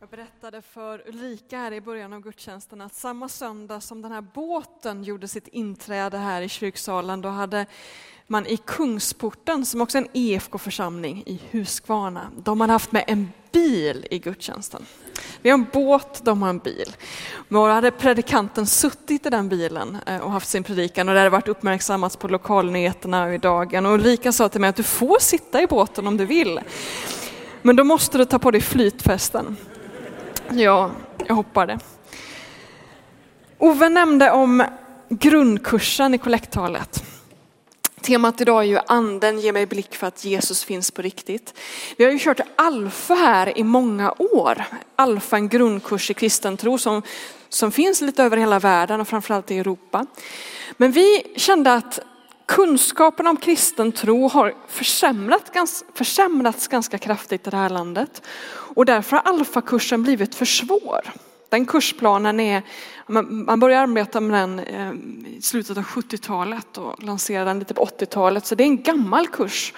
Jag berättade för Ulrika här i början av gudstjänsten att samma söndag som den här båten gjorde sitt inträde här i kyrksalen, då hade man i Kungsporten, som också är en EFK-församling i Huskvarna, de har haft med en bil i gudstjänsten. Vi har en båt, de har en bil. Men då hade predikanten suttit i den bilen eh, och haft sin predikan och det hade varit uppmärksammats på lokalnyheterna och i dagen. Och Ulrika sa till mig att du får sitta i båten om du vill. Men då måste du ta på dig flytfästen. Ja, jag hoppar det. Ove nämnde om grundkursen i kollekttalet. Temat idag är ju anden ger mig blick för att Jesus finns på riktigt. Vi har ju kört Alfa här i många år. Alfa en grundkurs i kristen tro som, som finns lite över hela världen och framförallt i Europa. Men vi kände att kunskapen om kristen tro har försämrats, försämrats ganska kraftigt i det här landet. Och därför har alfakursen blivit för svår. Den kursplanen är, man började arbeta med den eh, i slutet av 70-talet och lanserade den lite på 80-talet, så det är en gammal kurs.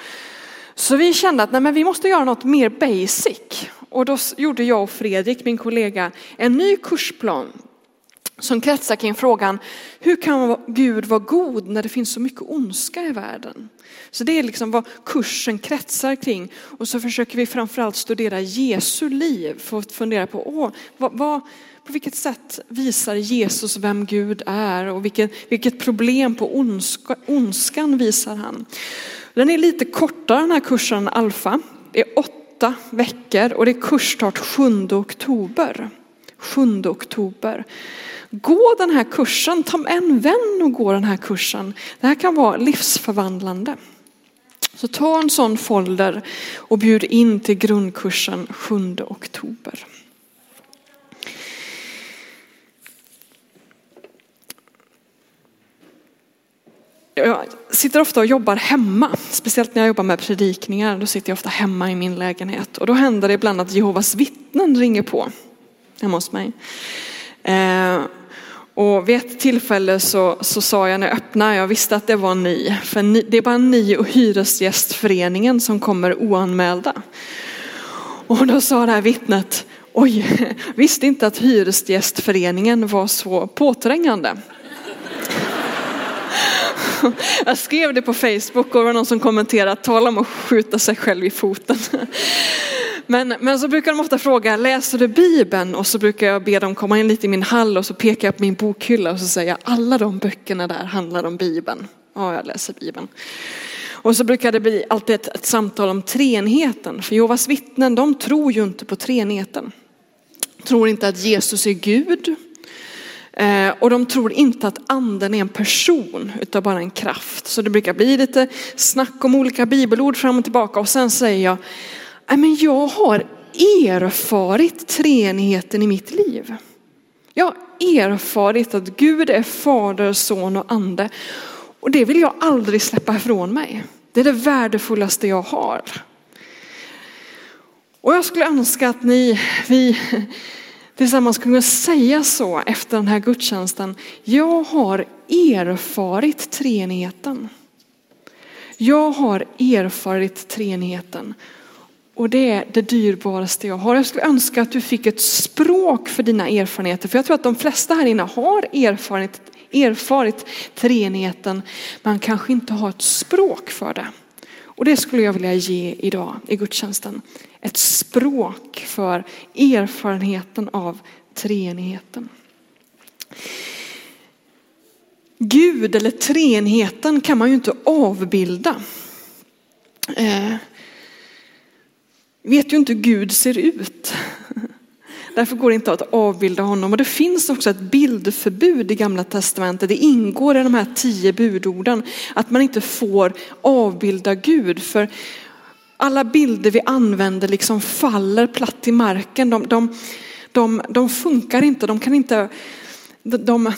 Så vi kände att nej, men vi måste göra något mer basic. Och då gjorde jag och Fredrik, min kollega, en ny kursplan som kretsar kring frågan, hur kan Gud vara god när det finns så mycket ondska i världen? Så det är liksom vad kursen kretsar kring. Och så försöker vi framförallt studera Jesu liv för att fundera på, åh, vad, vad, på vilket sätt visar Jesus vem Gud är och vilket, vilket problem på ondska, ondskan visar han? Den är lite kortare den här kursen än Alfa. Det är åtta veckor och det är kursstart 7 oktober. 7 oktober. Gå den här kursen, ta med en vän och gå den här kursen. Det här kan vara livsförvandlande. Så ta en sån folder och bjud in till grundkursen 7 oktober. Jag sitter ofta och jobbar hemma, speciellt när jag jobbar med predikningar. Då sitter jag ofta hemma i min lägenhet och då händer det ibland att Jehovas vittnen ringer på hemma hos mig. Och vid ett tillfälle så, så sa jag när jag öppnade, jag visste att det var ni, för ni, det är bara ni och Hyresgästföreningen som kommer oanmälda. Och då sa det här vittnet, oj, visste inte att Hyresgästföreningen var så påträngande. Jag skrev det på Facebook och det var någon som kommenterade, tala om att skjuta sig själv i foten. Men, men så brukar de ofta fråga, läser du Bibeln? Och så brukar jag be dem komma in lite i min hall och så pekar jag på min bokhylla och så säger jag, alla de böckerna där handlar om Bibeln. Ja, jag läser Bibeln. Och så brukar det bli alltid ett, ett samtal om treenheten. För Jehovas vittnen, de tror ju inte på treenheten. Tror inte att Jesus är Gud. Eh, och de tror inte att anden är en person utan bara en kraft. Så det brukar bli lite snack om olika bibelord fram och tillbaka och sen säger jag, men jag har erfarit treenigheten i mitt liv. Jag har erfarit att Gud är fader, son och ande. Och det vill jag aldrig släppa ifrån mig. Det är det värdefullaste jag har. Och jag skulle önska att ni, vi tillsammans kunde säga så efter den här gudstjänsten. Jag har erfarit treenigheten. Jag har erfarit treenigheten. Och det är det dyrbaraste jag har. Jag skulle önska att du fick ett språk för dina erfarenheter. För jag tror att de flesta här inne har erfarit, erfarit treenigheten. Man kanske inte har ett språk för det. Och det skulle jag vilja ge idag i gudstjänsten. Ett språk för erfarenheten av treenigheten. Gud eller treenigheten kan man ju inte avbilda. Eh, Vet ju inte hur Gud ser ut. Därför går det inte att avbilda honom. Och det finns också ett bildförbud i gamla testamentet. Det ingår i de här tio budorden att man inte får avbilda Gud. För alla bilder vi använder liksom faller platt i marken. De, de, de, de funkar inte, de kan inte, de,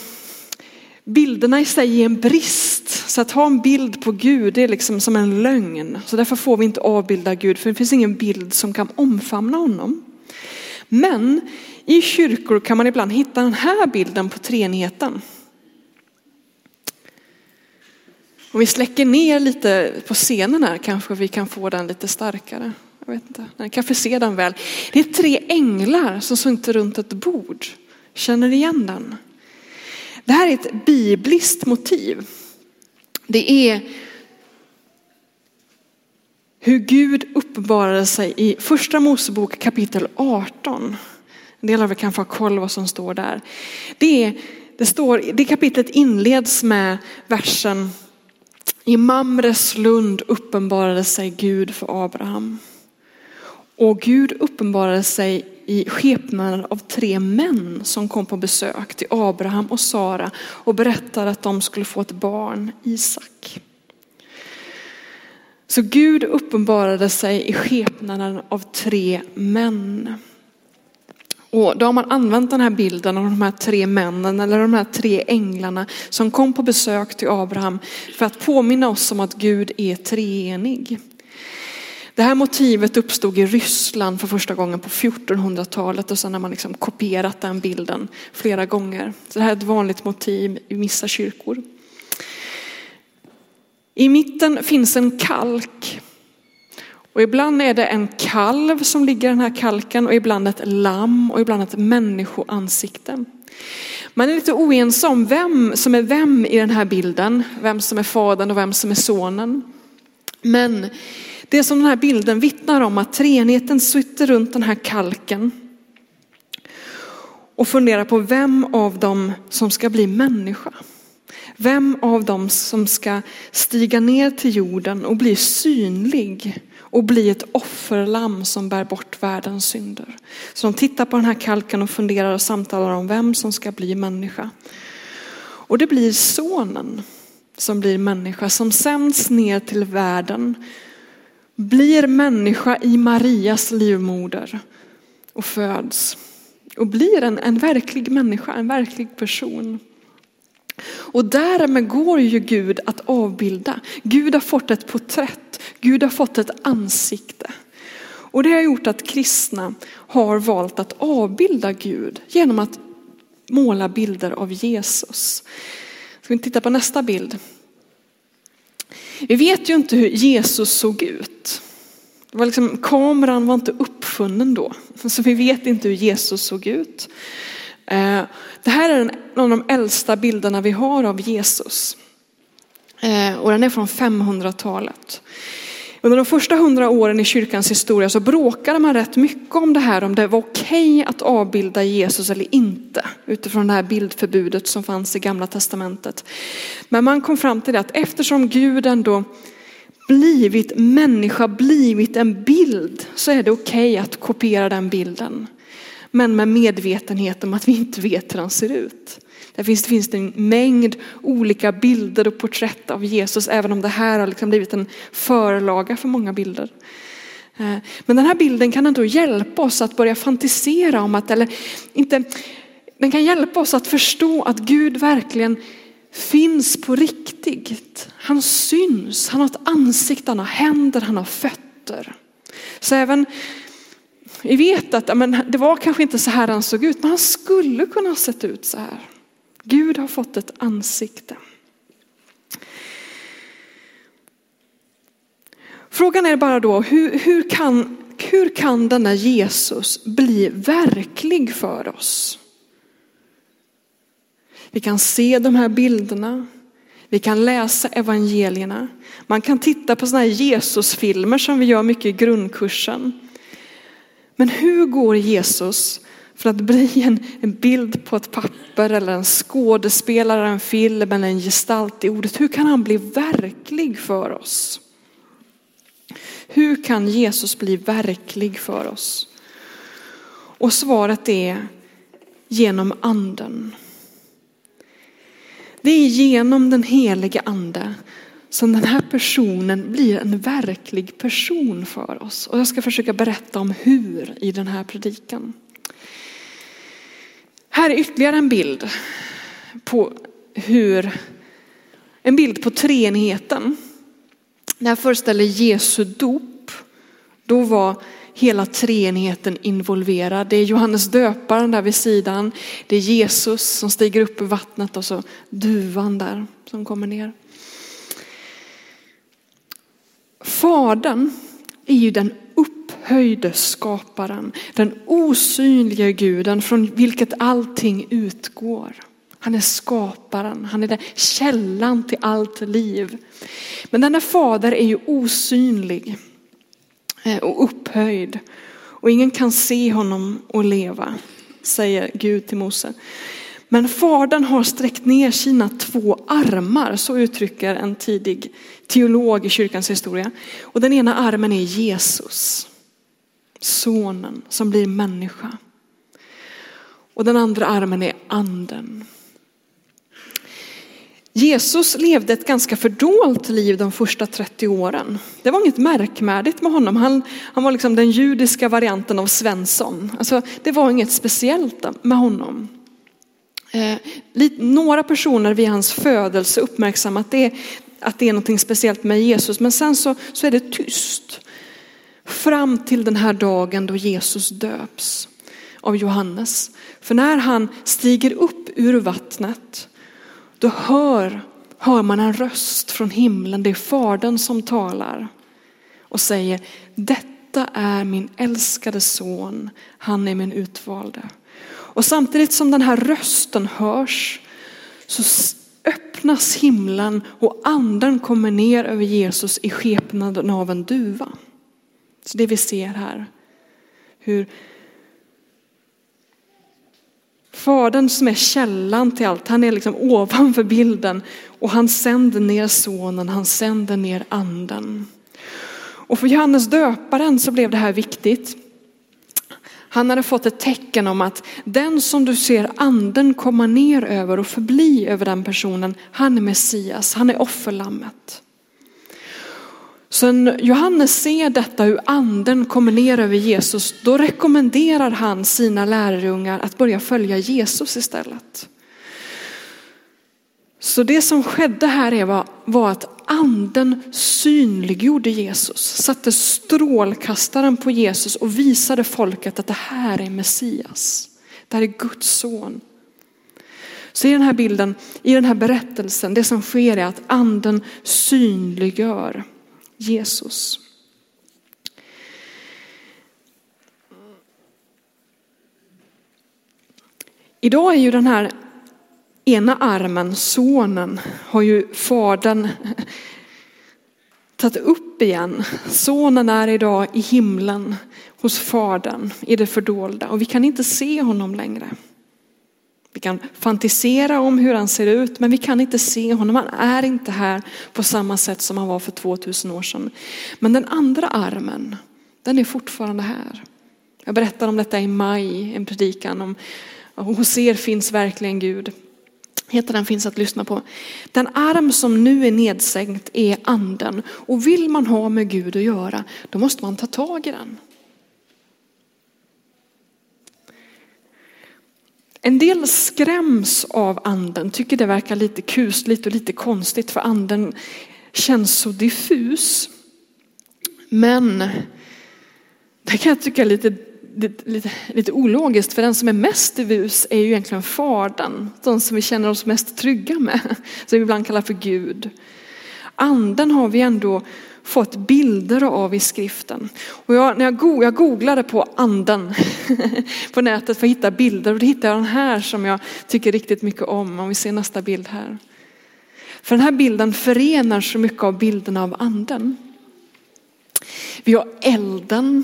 bilderna i sig är en brist. Så att ha en bild på Gud är liksom som en lögn. Så därför får vi inte avbilda Gud, för det finns ingen bild som kan omfamna honom. Men i kyrkor kan man ibland hitta den här bilden på treenigheten. Om vi släcker ner lite på scenen här kanske vi kan få den lite starkare. Jag vet inte, ni kanske ser den väl. Det är tre änglar som sitter runt ett bord. Känner ni igen den? Det här är ett bibliskt motiv. Det är hur Gud uppenbarade sig i första Mosebok kapitel 18. En del av er kan få koll vad som står där. Det, är, det, står, det kapitlet inleds med versen i Mamres lund uppenbarade sig Gud för Abraham. Och Gud uppenbarade sig i skepnaden av tre män som kom på besök till Abraham och Sara och berättade att de skulle få ett barn, Isak. Så Gud uppenbarade sig i skepnaden av tre män. Och då har man använt den här bilden av de här tre männen eller de här tre änglarna som kom på besök till Abraham för att påminna oss om att Gud är treenig. Det här motivet uppstod i Ryssland för första gången på 1400-talet och sen har man liksom kopierat den bilden flera gånger. Så det här är ett vanligt motiv i vissa kyrkor. I mitten finns en kalk. Och ibland är det en kalv som ligger i den här kalken och ibland ett lamm och ibland ett människoansikte. Man är lite oense om vem som är vem i den här bilden, vem som är fadern och vem som är sonen. Men det som den här bilden vittnar om att treenigheten sitter runt den här kalken och funderar på vem av dem som ska bli människa. Vem av dem som ska stiga ner till jorden och bli synlig och bli ett offerlamm som bär bort världens synder. Så de tittar på den här kalken och funderar och samtalar om vem som ska bli människa. Och det blir sonen som blir människa, som sänds ner till världen, blir människa i Marias livmoder och föds. Och blir en, en verklig människa, en verklig person. Och därmed går ju Gud att avbilda. Gud har fått ett porträtt, Gud har fått ett ansikte. Och det har gjort att kristna har valt att avbilda Gud genom att måla bilder av Jesus. Ska vi titta på nästa bild? Vi vet ju inte hur Jesus såg ut. Det var liksom, kameran var inte uppfunnen då, så vi vet inte hur Jesus såg ut. Eh, det här är en av de äldsta bilderna vi har av Jesus. Eh, och den är från 500-talet. Under de första hundra åren i kyrkans historia så bråkade man rätt mycket om det här, om det var okej att avbilda Jesus eller inte, utifrån det här bildförbudet som fanns i gamla testamentet. Men man kom fram till det att eftersom Gud ändå blivit människa, blivit en bild, så är det okej att kopiera den bilden men med medvetenhet om att vi inte vet hur han ser ut. Där finns, det en mängd olika bilder och porträtt av Jesus, även om det här har liksom blivit en förlaga för många bilder. Eh, men den här bilden kan ändå hjälpa oss att börja fantisera om att, eller inte, den kan hjälpa oss att förstå att Gud verkligen finns på riktigt. Han syns, han har ett ansikte, han har händer, han har fötter. Så även vi vet att men, det var kanske inte så här han såg ut, men han skulle kunna ha sett ut så här. Gud har fått ett ansikte. Frågan är bara då, hur, hur, kan, hur kan denna Jesus bli verklig för oss? Vi kan se de här bilderna, vi kan läsa evangelierna, man kan titta på sådana här Jesusfilmer som vi gör mycket i grundkursen. Men hur går Jesus för att bli en, en bild på ett papper eller en skådespelare, en film eller en gestalt i ordet? Hur kan han bli verklig för oss? Hur kan Jesus bli verklig för oss? Och svaret är genom anden. Det är genom den helige ande som den här personen blir en verklig person för oss. Och jag ska försöka berätta om hur i den här predikan. Här är ytterligare en bild på hur, en bild på treenigheten. Det här föreställer Jesu dop. Då var hela treenigheten involverad. Det är Johannes döparen där vid sidan. Det är Jesus som stiger upp ur vattnet och så duvan där som kommer ner. Fadern är ju den upphöjde skaparen, den osynliga guden från vilket allting utgår. Han är skaparen, han är den källan till allt liv. Men denna fader är ju osynlig eh, och upphöjd och ingen kan se honom och leva, säger Gud till Mose. Men fadern har sträckt ner sina två armar, så uttrycker en tidig teolog i kyrkans historia. Och den ena armen är Jesus, sonen som blir människa. Och den andra armen är anden. Jesus levde ett ganska fördolt liv de första 30 åren. Det var inget märkvärdigt med honom. Han, han var liksom den judiska varianten av Svensson. Alltså, det var inget speciellt med honom. Eh, några personer vid hans födelse uppmärksammar att det, att det är något speciellt med Jesus, men sen så, så är det tyst. Fram till den här dagen då Jesus döps av Johannes. För när han stiger upp ur vattnet, då hör, hör man en röst från himlen. Det är fadern som talar och säger, detta är min älskade son, han är min utvalde. Och samtidigt som den här rösten hörs så öppnas himlen och anden kommer ner över Jesus i skepnaden av en duva. Så det vi ser här, hur Fadern som är källan till allt, han är liksom ovanför bilden och han sänder ner sonen, han sänder ner anden. Och för Johannes döparen så blev det här viktigt. Han hade fått ett tecken om att den som du ser anden komma ner över och förbli över den personen, han är Messias, han är offerlammet. Så när Johannes ser detta hur anden kommer ner över Jesus, då rekommenderar han sina lärjungar att börja följa Jesus istället. Så det som skedde här var, var att anden synliggjorde Jesus, satte strålkastaren på Jesus och visade folket att det här är Messias. Det här är Guds son. Så i den här bilden, i den här berättelsen, det som sker är att anden synliggör Jesus. Idag är ju den här ena armen, sonen, har ju fadern tagit upp igen. Sonen är idag i himlen hos fadern i det fördolda och vi kan inte se honom längre. Vi kan fantisera om hur han ser ut, men vi kan inte se honom. Han är inte här på samma sätt som han var för 2000 år sedan. Men den andra armen, den är fortfarande här. Jag berättade om detta i maj, en predikan om hos er finns verkligen Gud. Heter den finns att lyssna på. Den arm som nu är nedsänkt är anden och vill man ha med Gud att göra, då måste man ta tag i den. En del skräms av anden, tycker det verkar lite kusligt och lite konstigt för anden känns så diffus. Men det kan jag tycka är lite, lite, lite ologiskt för den som är mest diffus är ju egentligen fadern, Den som vi känner oss mest trygga med, som vi ibland kallar för Gud. Anden har vi ändå fått bilder av i skriften. Och jag, när jag, go jag googlade på anden på nätet för att hitta bilder och då hittade jag den här som jag tycker riktigt mycket om. Om vi ser nästa bild här. För den här bilden förenar så mycket av bilderna av anden. Vi har elden.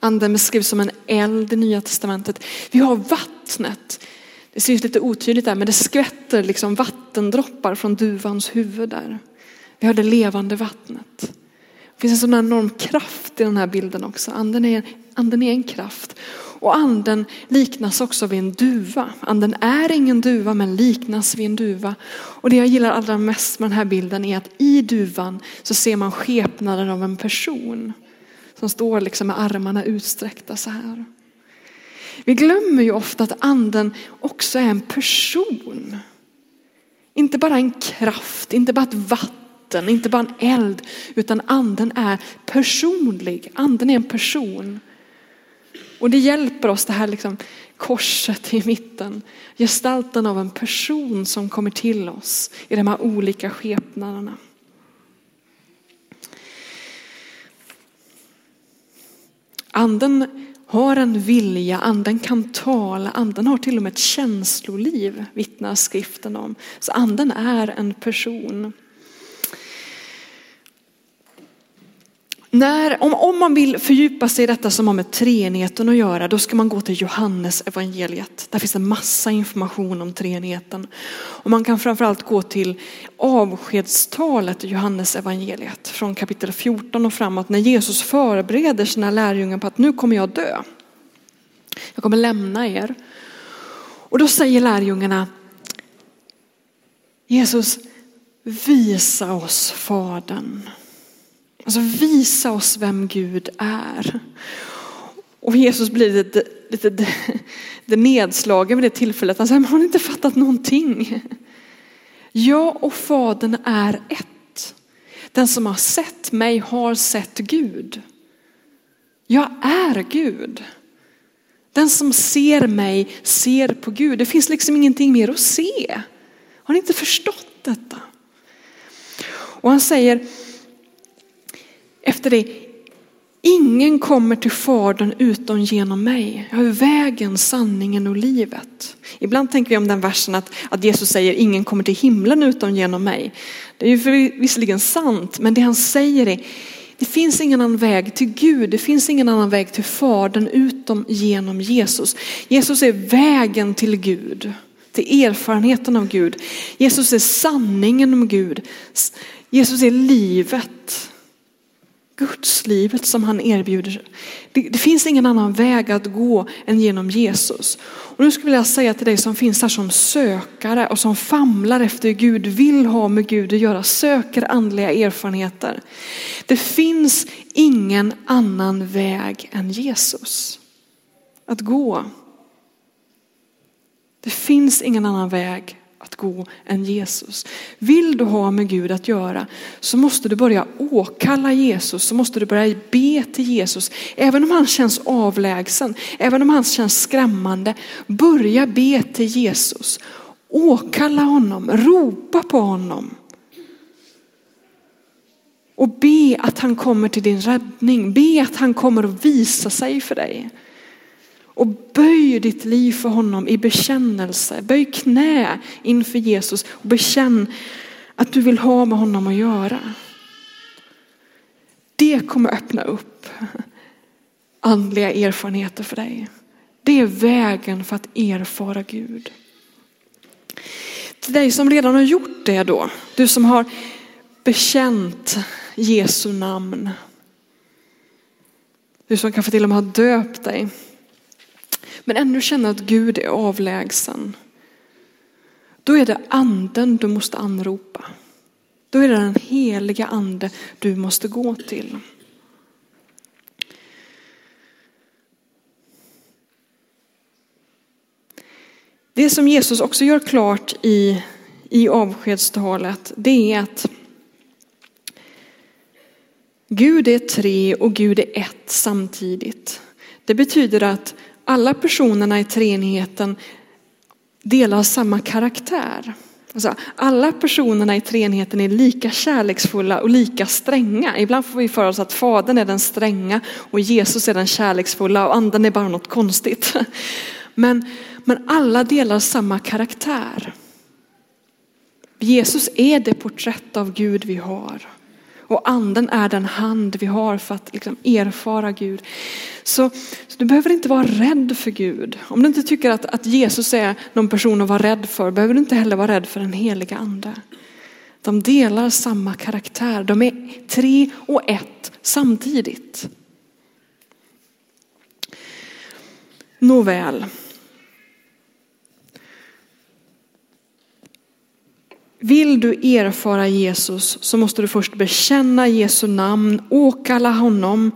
Anden beskrivs som en eld i Nya Testamentet. Vi har vattnet. Det syns lite otydligt där men det skvätter liksom vattendroppar från duvans huvud där. Vi har det levande vattnet. Det finns en sån enorm kraft i den här bilden också. Anden är, anden är en kraft. Och anden liknas också vid en duva. Anden är ingen duva men liknas vid en duva. Och det jag gillar allra mest med den här bilden är att i duvan så ser man skepnaden av en person. Som står liksom med armarna utsträckta så här. Vi glömmer ju ofta att anden också är en person. Inte bara en kraft, inte bara ett vatten vatten, inte bara en eld, utan anden är personlig. Anden är en person. Och det hjälper oss det här liksom korset i mitten. Gestalten av en person som kommer till oss i de här olika skepnaderna. Anden har en vilja, anden kan tala, anden har till och med ett känsloliv, vittnar skriften om. Så anden är en person. När, om, om man vill fördjupa sig i detta som har med treenigheten att göra, då ska man gå till Johannes evangeliet. Där finns en massa information om treenigheten. Och man kan framförallt gå till avskedstalet i Johannes evangeliet från kapitel 14 och framåt när Jesus förbereder sina lärjungar på att nu kommer jag dö. Jag kommer lämna er. Och då säger lärjungarna, Jesus visa oss Fadern. Alltså visa oss vem Gud är. Och Jesus blir lite, lite, lite nedslagen vid det tillfället. Han säger, men har ni inte fattat någonting? Jag och Fadern är ett. Den som har sett mig har sett Gud. Jag är Gud. Den som ser mig ser på Gud. Det finns liksom ingenting mer att se. Har ni inte förstått detta? Och han säger, efter det, ingen kommer till Fadern utom genom mig. Jag är vägen, sanningen och livet. Ibland tänker vi om den versen att, att Jesus säger ingen kommer till himlen utom genom mig. Det är ju visserligen sant, men det han säger är det finns ingen annan väg till Gud, det finns ingen annan väg till Fadern utom genom Jesus. Jesus är vägen till Gud, till erfarenheten av Gud. Jesus är sanningen om Gud. Jesus är livet. Gudslivet som han erbjuder. Det, det, finns ingen annan väg att gå än genom Jesus. Och nu skulle jag säga till dig som finns här som sökare och som famlar efter Gud, vill ha med Gud att göra, söker andliga erfarenheter. Det finns ingen annan väg än Jesus att gå. Det finns ingen annan väg att gå än Jesus. Vill du ha med Gud att göra så måste du börja åkalla Jesus, så måste du börja be till Jesus. Även om han känns avlägsen, även om han känns skrämmande, börja be till Jesus. Åkalla honom, ropa på honom. Och be att han kommer till din räddning, be att han kommer att visa sig för dig. Och böj ditt liv för honom i bekännelse. Böj knä inför Jesus och bekänn att du vill ha med honom att göra. Det kommer öppna upp andliga erfarenheter för dig. Det är vägen för att erfara Gud. Till dig som redan har gjort det då, du som har bekänt Jesu namn. Du som kanske till och med har döpt dig men ännu känner att Gud är avlägsen. Då är det anden du måste anropa. Då är det den heliga ande du måste gå till. Det som Jesus också gör klart i, i avskedstalet, det är att Gud är tre och Gud är ett samtidigt. Det betyder att alla personerna i treenigheten delar samma karaktär. Alltså, alla personerna i treenigheten är lika kärleksfulla och lika stränga. Ibland får vi för oss att fadern är den stränga och Jesus är den kärleksfulla och anden är bara något konstigt. Men, men alla delar samma karaktär. Jesus är det porträtt av Gud vi har. Och anden är den hand vi har för att liksom erfara Gud. Så, så, du behöver inte vara rädd för Gud. Om du inte tycker att, att Jesus är någon person att vara rädd för, behöver du inte heller vara rädd för den heliga ande. De delar samma karaktär. De är tre och ett samtidigt. Nåväl. Vill du erfara Jesus så måste du först bekänna Jesu namn, åkalla honom,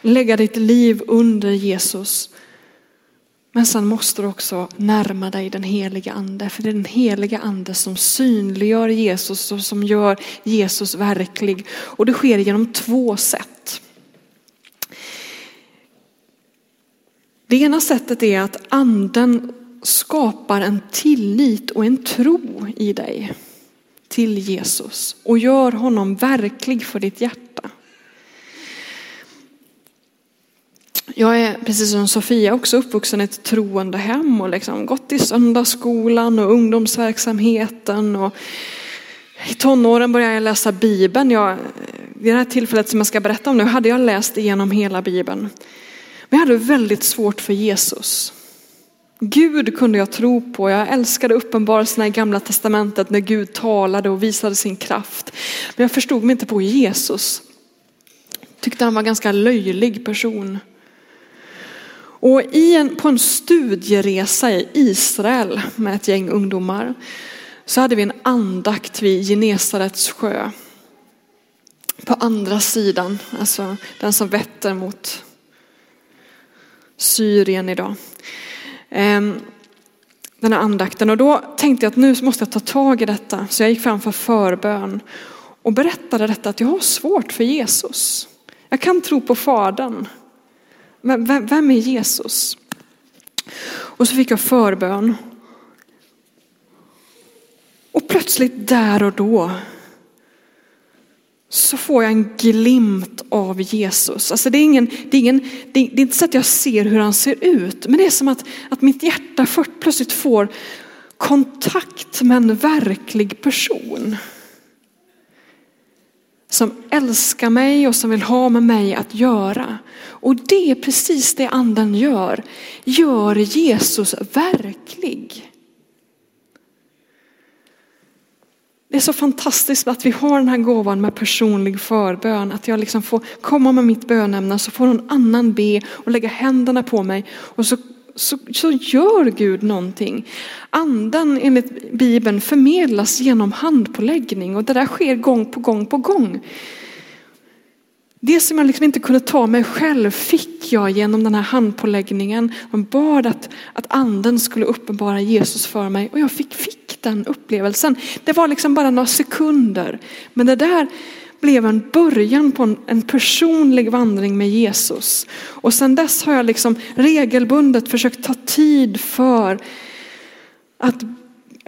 lägga ditt liv under Jesus. Men sen måste du också närma dig den heliga ande, för det är den heliga ande som synliggör Jesus och som gör Jesus verklig. Och det sker genom två sätt. Det ena sättet är att anden skapar en tillit och en tro i dig till Jesus och gör honom verklig för ditt hjärta. Jag är, precis som Sofia också uppvuxen i ett troende hem och liksom gått i söndagsskolan och ungdomsverksamheten. Och I tonåren började jag läsa Bibeln. Jag, vid det här tillfället som jag ska berätta om nu hade jag läst igenom hela Bibeln. Men jag hade väldigt svårt för Jesus. Gud kunde jag tro på. Jag älskade uppenbarelserna i gamla testamentet när Gud talade och visade sin kraft. Men jag förstod mig inte på Jesus. Tyckte han var en ganska löjlig person. Och i en, på en studieresa i Israel med ett gäng ungdomar så hade vi en andakt vid Genesarets sjö. På andra sidan, alltså den som vetter mot Syrien idag. Ehm, den här andakten och då tänkte jag att nu måste jag ta tag i detta. Så jag gick fram för förbön och berättade detta att jag har svårt för Jesus. Jag kan tro på Fadern. Men vem är Jesus? Och så fick jag förbön. Och plötsligt där och då så får jag en glimt av Jesus. Alltså det, är ingen, det, är ingen, det, är, inte så att jag ser hur han ser ut, men det är som att, att mitt hjärta plötsligt får kontakt med en verklig person. Som älskar mig och som vill ha med mig att göra. Och det är precis det anden gör. Gör Jesus verklig. Det är så fantastiskt att vi har den här gåvan med personlig förbön. Att jag liksom får komma med mitt bönämne så får någon annan be och lägga händerna på mig. Och så, så, så gör Gud någonting. Anden enligt Bibeln förmedlas genom handpåläggning och det där sker gång på gång på gång. Det som jag liksom inte kunde ta mig själv fick jag genom den här handpåläggningen. Man bad att, att anden skulle uppenbara Jesus för mig och jag fick, fick den upplevelsen. Det var liksom bara några sekunder. Men det där blev en början på en, en personlig vandring med Jesus. Och sedan dess har jag liksom regelbundet försökt ta tid för att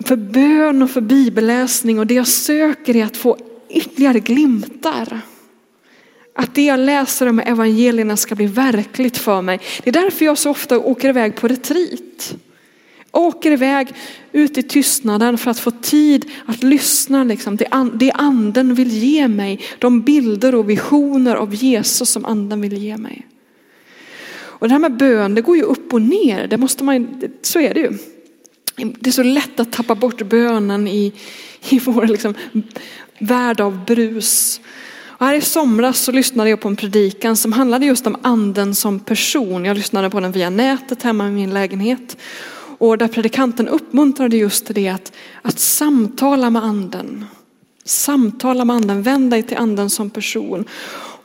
för bön och för bibelläsning och det jag söker är att få ytterligare glimtar. Att det jag läser om evangelierna ska bli verkligt för mig. Det är därför jag så ofta åker iväg på retreat. Åker iväg ut i tystnaden för att få tid att lyssna. Liksom. Det anden vill ge mig. De bilder och visioner av Jesus som anden vill ge mig. Och det här med bön, det går ju upp och ner. Det måste man, så är det ju. Det är så lätt att tappa bort bönen i, i vår liksom, värld av brus. Varje här i somras så lyssnade jag på en predikan som handlade just om anden som person. Jag lyssnade på den via nätet hemma i min lägenhet. Och där predikanten uppmuntrade just till det att, att samtala med anden. Samtala med anden, vänd dig till anden som person.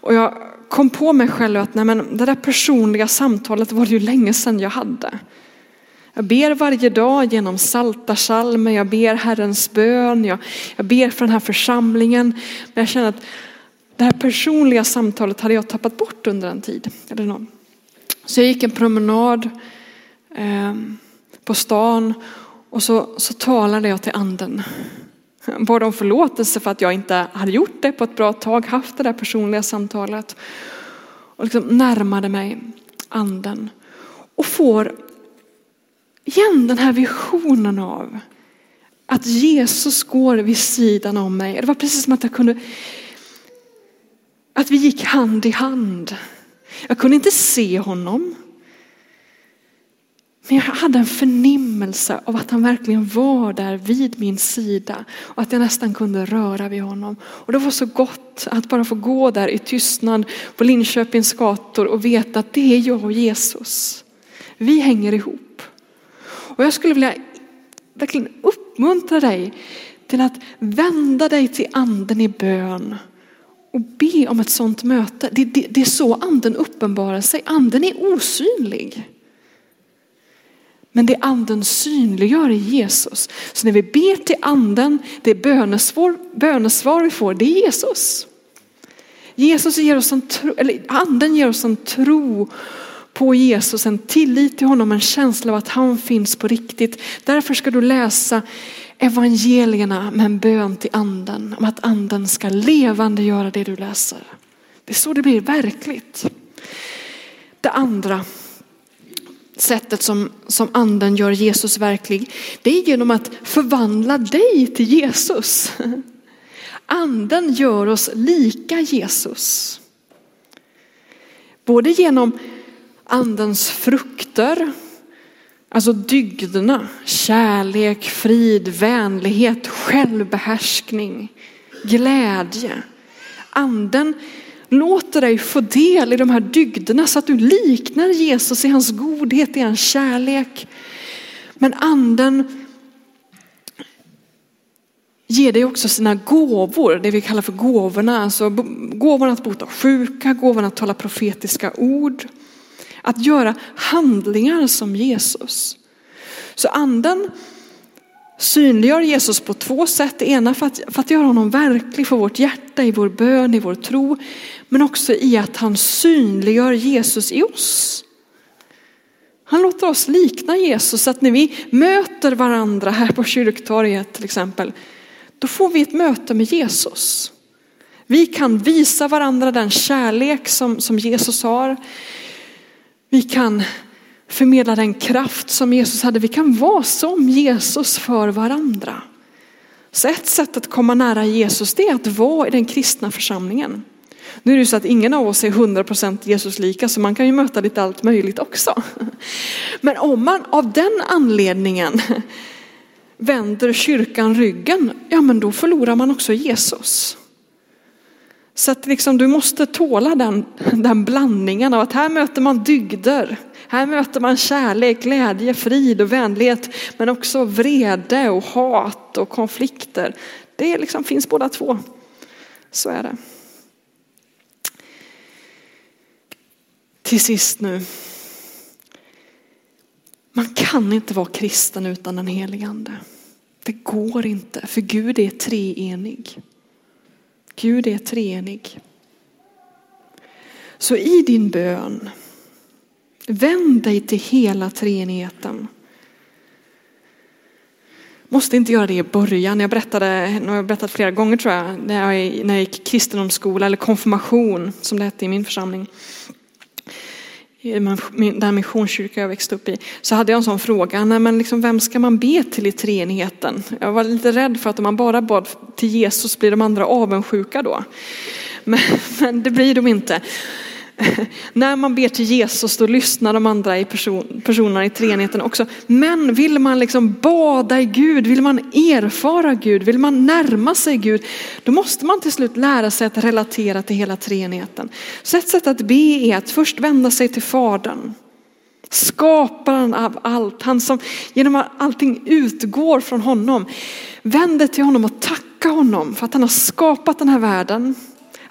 Och jag kom på mig själv att nej men, det där personliga samtalet var det ju länge sedan jag hade. Jag ber varje dag genom salta jag ber Herrens bön, jag, jag ber för den här församlingen. Men jag känner att det här personliga samtalet hade jag tappat bort under en tid. Eller någon. Så jag gick en promenad eh, på stan och så, så talade jag till anden. Bad om förlåtelse för att jag inte hade gjort det på ett bra tag, haft det där personliga samtalet. Och liksom närmade mig anden. Och får igen den här visionen av att Jesus går vid sidan om mig. Det var precis som att jag kunde att vi gick hand i hand. Jag kunde inte se honom. Men jag hade en förnimmelse av att han verkligen var där vid min sida och att jag nästan kunde röra vid honom. Och det var så gott att bara få gå där i tystnad på Linköpings gator och veta att det är jag och Jesus. Vi hänger ihop. Och jag skulle vilja verkligen uppmuntra dig till att vända dig till anden i bön och be om ett sådant möte. Det, det, det är så anden uppenbarar sig. Anden är osynlig. Men det anden synliggör är Jesus. Så när vi ber till anden, det bönesvar, bönesvar vi får, det är Jesus. Jesus ger oss en tro, eller anden ger oss en tro på Jesus, en tillit till honom, en känsla av att han finns på riktigt. Därför ska du läsa evangelierna med en bön till anden om att anden ska levande göra det du läser. Det är så det blir verkligt. Det andra, sättet som, som anden gör Jesus verklig, det är genom att förvandla dig till Jesus. Anden gör oss lika Jesus. Både genom andens frukter, alltså dygderna, kärlek, frid, vänlighet, självbehärskning, glädje. Anden låter dig få del i de här dygderna så att du liknar Jesus i hans godhet, i hans kärlek. Men anden ger dig också sina gåvor, det vi kallar för gåvorna. Alltså gåvorna att bota sjuka, gåvorna att tala profetiska ord. Att göra handlingar som Jesus. Så anden synliggör Jesus på två sätt. Det ena för att, för att göra honom verklig för vårt hjärta, i vår bön, i vår tro. Men också i att han synliggör Jesus i oss. Han låter oss likna Jesus så att när vi möter varandra här på kyrktorget till exempel, då får vi ett möte med Jesus. Vi kan visa varandra den kärlek som, som Jesus har. Vi kan förmedla den kraft som Jesus hade. Vi kan vara som Jesus för varandra. Så ett sätt att komma nära Jesus det är att vara i den kristna församlingen. Nu är det så att ingen av oss är 100% Jesus lika så man kan ju möta lite allt möjligt också. Men om man av den anledningen vänder kyrkan ryggen, ja men då förlorar man också Jesus. Så att liksom, du måste tåla den, den blandningen av att här möter man dygder, här möter man kärlek, glädje, frid och vänlighet, men också vrede och hat och konflikter. Det liksom finns båda två. Så är det. Till sist nu. Man kan inte vara kristen utan den helige ande. Det går inte, för Gud är treenig. Gud är treenig. Så i din bön, vänd dig till hela treenigheten. Måste inte göra det i början. Jag berättade, nu har jag berättat flera gånger tror jag, när jag, när jag gick kristendomsskola eller konfirmation som det hette i min församling i den missionskyrka jag växte upp i, så hade jag en sån fråga, nej men liksom, vem ska man be till i treenigheten? Jag var lite rädd för att om man bara bad till Jesus blir de andra avundsjuka då. Men, men det blir de inte. När man ber till Jesus då lyssnar de andra i person, personerna i treenigheten också. Men vill man liksom bada i Gud, vill man erfara Gud, vill man närma sig Gud, då måste man till slut lära sig att relatera till hela treenigheten. Så ett sätt att be är att först vända sig till Fadern. Skaparen av allt, han som genom att allting utgår från honom. Vänd dig till honom och tacka honom för att han har skapat den här världen.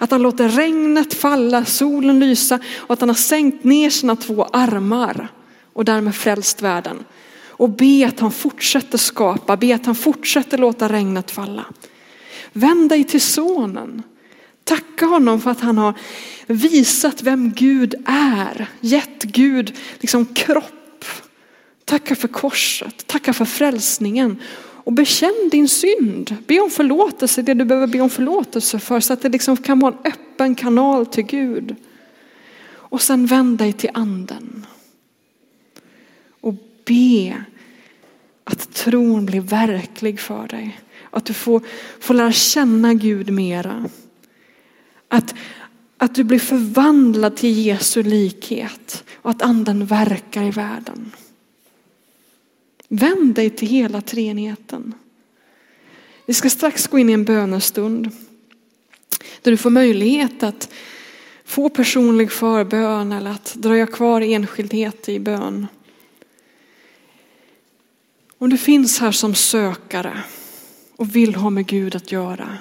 Att han låter regnet falla, solen lysa och att han har sänkt ner sina två armar och därmed frälst världen. Och be att han fortsätter skapa, be att han fortsätter låta regnet falla. Vänd dig till sonen. Tacka honom för att han har visat vem Gud är, gett Gud liksom kropp. Tacka för korset, tacka för frälsningen och bekänn din synd. Be om förlåtelse, det du behöver be om förlåtelse för så att det liksom kan vara en öppen kanal till Gud. Och sen vänd dig till anden. Och be att tron blir verklig för dig. Att du får, får lära känna Gud mera. Att, att du blir förvandlad till Jesu likhet och att anden verkar i världen. Vänd dig till hela treenigheten. Vi ska strax gå in i en bönestund där du får möjlighet att få personlig förbön eller att dröja kvar i enskildhet i bön. Om du finns här som sökare och vill ha med Gud att göra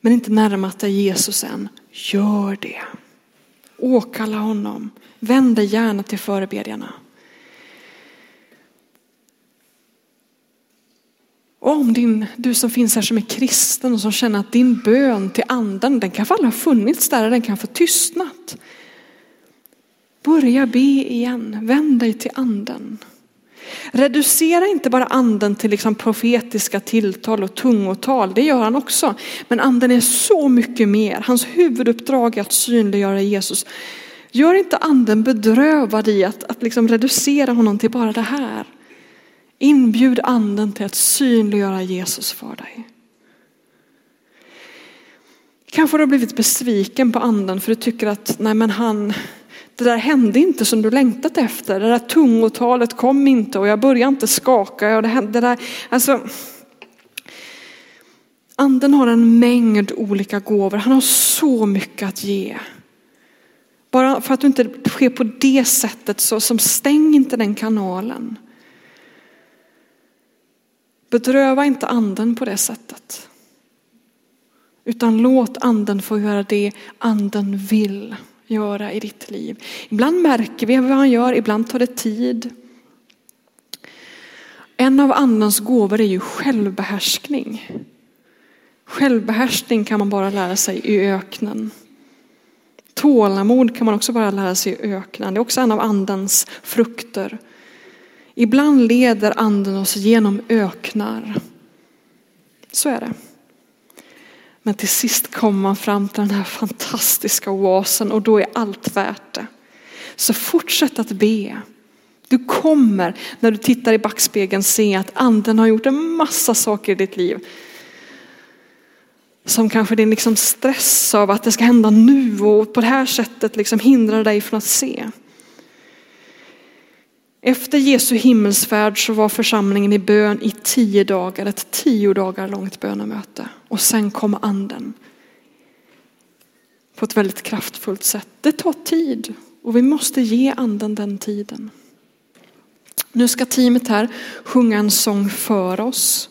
men inte närmat dig Jesus än, gör det. Åkalla honom. Vänd dig gärna till förebedjarna. Om din, du som finns här som är kristen och som känner att din bön till anden, den kan få ha funnits där, den kan få tystnat. Börja be igen, vänd dig till anden. Reducera inte bara anden till liksom profetiska tilltal och tungotal, det gör han också. Men anden är så mycket mer. Hans huvuduppdrag är att synliggöra Jesus. Gör inte anden bedrövad i att, att liksom reducera honom till bara det här. Inbjud anden till att synliggöra Jesus för dig. Kanske har du blivit besviken på anden för du tycker att nej men han, det där hände inte som du längtat efter. Det där tungotalet kom inte och jag började inte skaka. Och det, hände, det där, alltså, anden har en mängd olika gåvor. Han har så mycket att ge. Bara för att du inte sker på det sättet så som stäng inte den kanalen. Bedröva inte anden på det sättet. Utan låt anden få göra det anden vill göra i ditt liv. Ibland märker vi vad han gör, ibland tar det tid. En av andens gåvor är ju självbehärskning. Självbehärskning kan man bara lära sig i öknen. Tålamod kan man också bara lära sig i öknen. Det är också en av andens frukter. Ibland leder anden oss genom öknar. Så är det. Men till sist kommer man fram till den här fantastiska oasen och då är allt värt det. Så fortsätt att be. Du kommer när du tittar i backspegeln se att anden har gjort en massa saker i ditt liv. Som kanske din liksom stress av att det ska hända nu och på det här sättet liksom hindrar dig från att se. Efter Jesu himmelsfärd så var församlingen i bön i tio dagar, ett tio dagar långt bönemöte. Och sen kom anden. På ett väldigt kraftfullt sätt. Det tar tid och vi måste ge anden den tiden. Nu ska teamet här sjunga en sång för oss.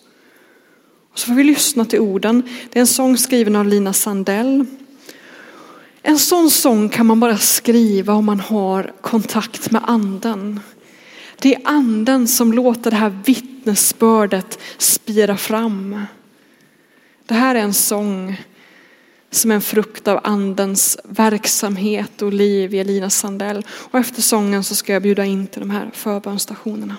Och så får vi lyssna till orden. Det är en sång skriven av Lina Sandell. En sån sång kan man bara skriva om man har kontakt med anden. Det är anden som låter det här vittnesbördet spira fram. Det här är en sång som är en frukt av andens verksamhet och liv i Elina Sandell. Och efter sången så ska jag bjuda in till de här förbönstationerna.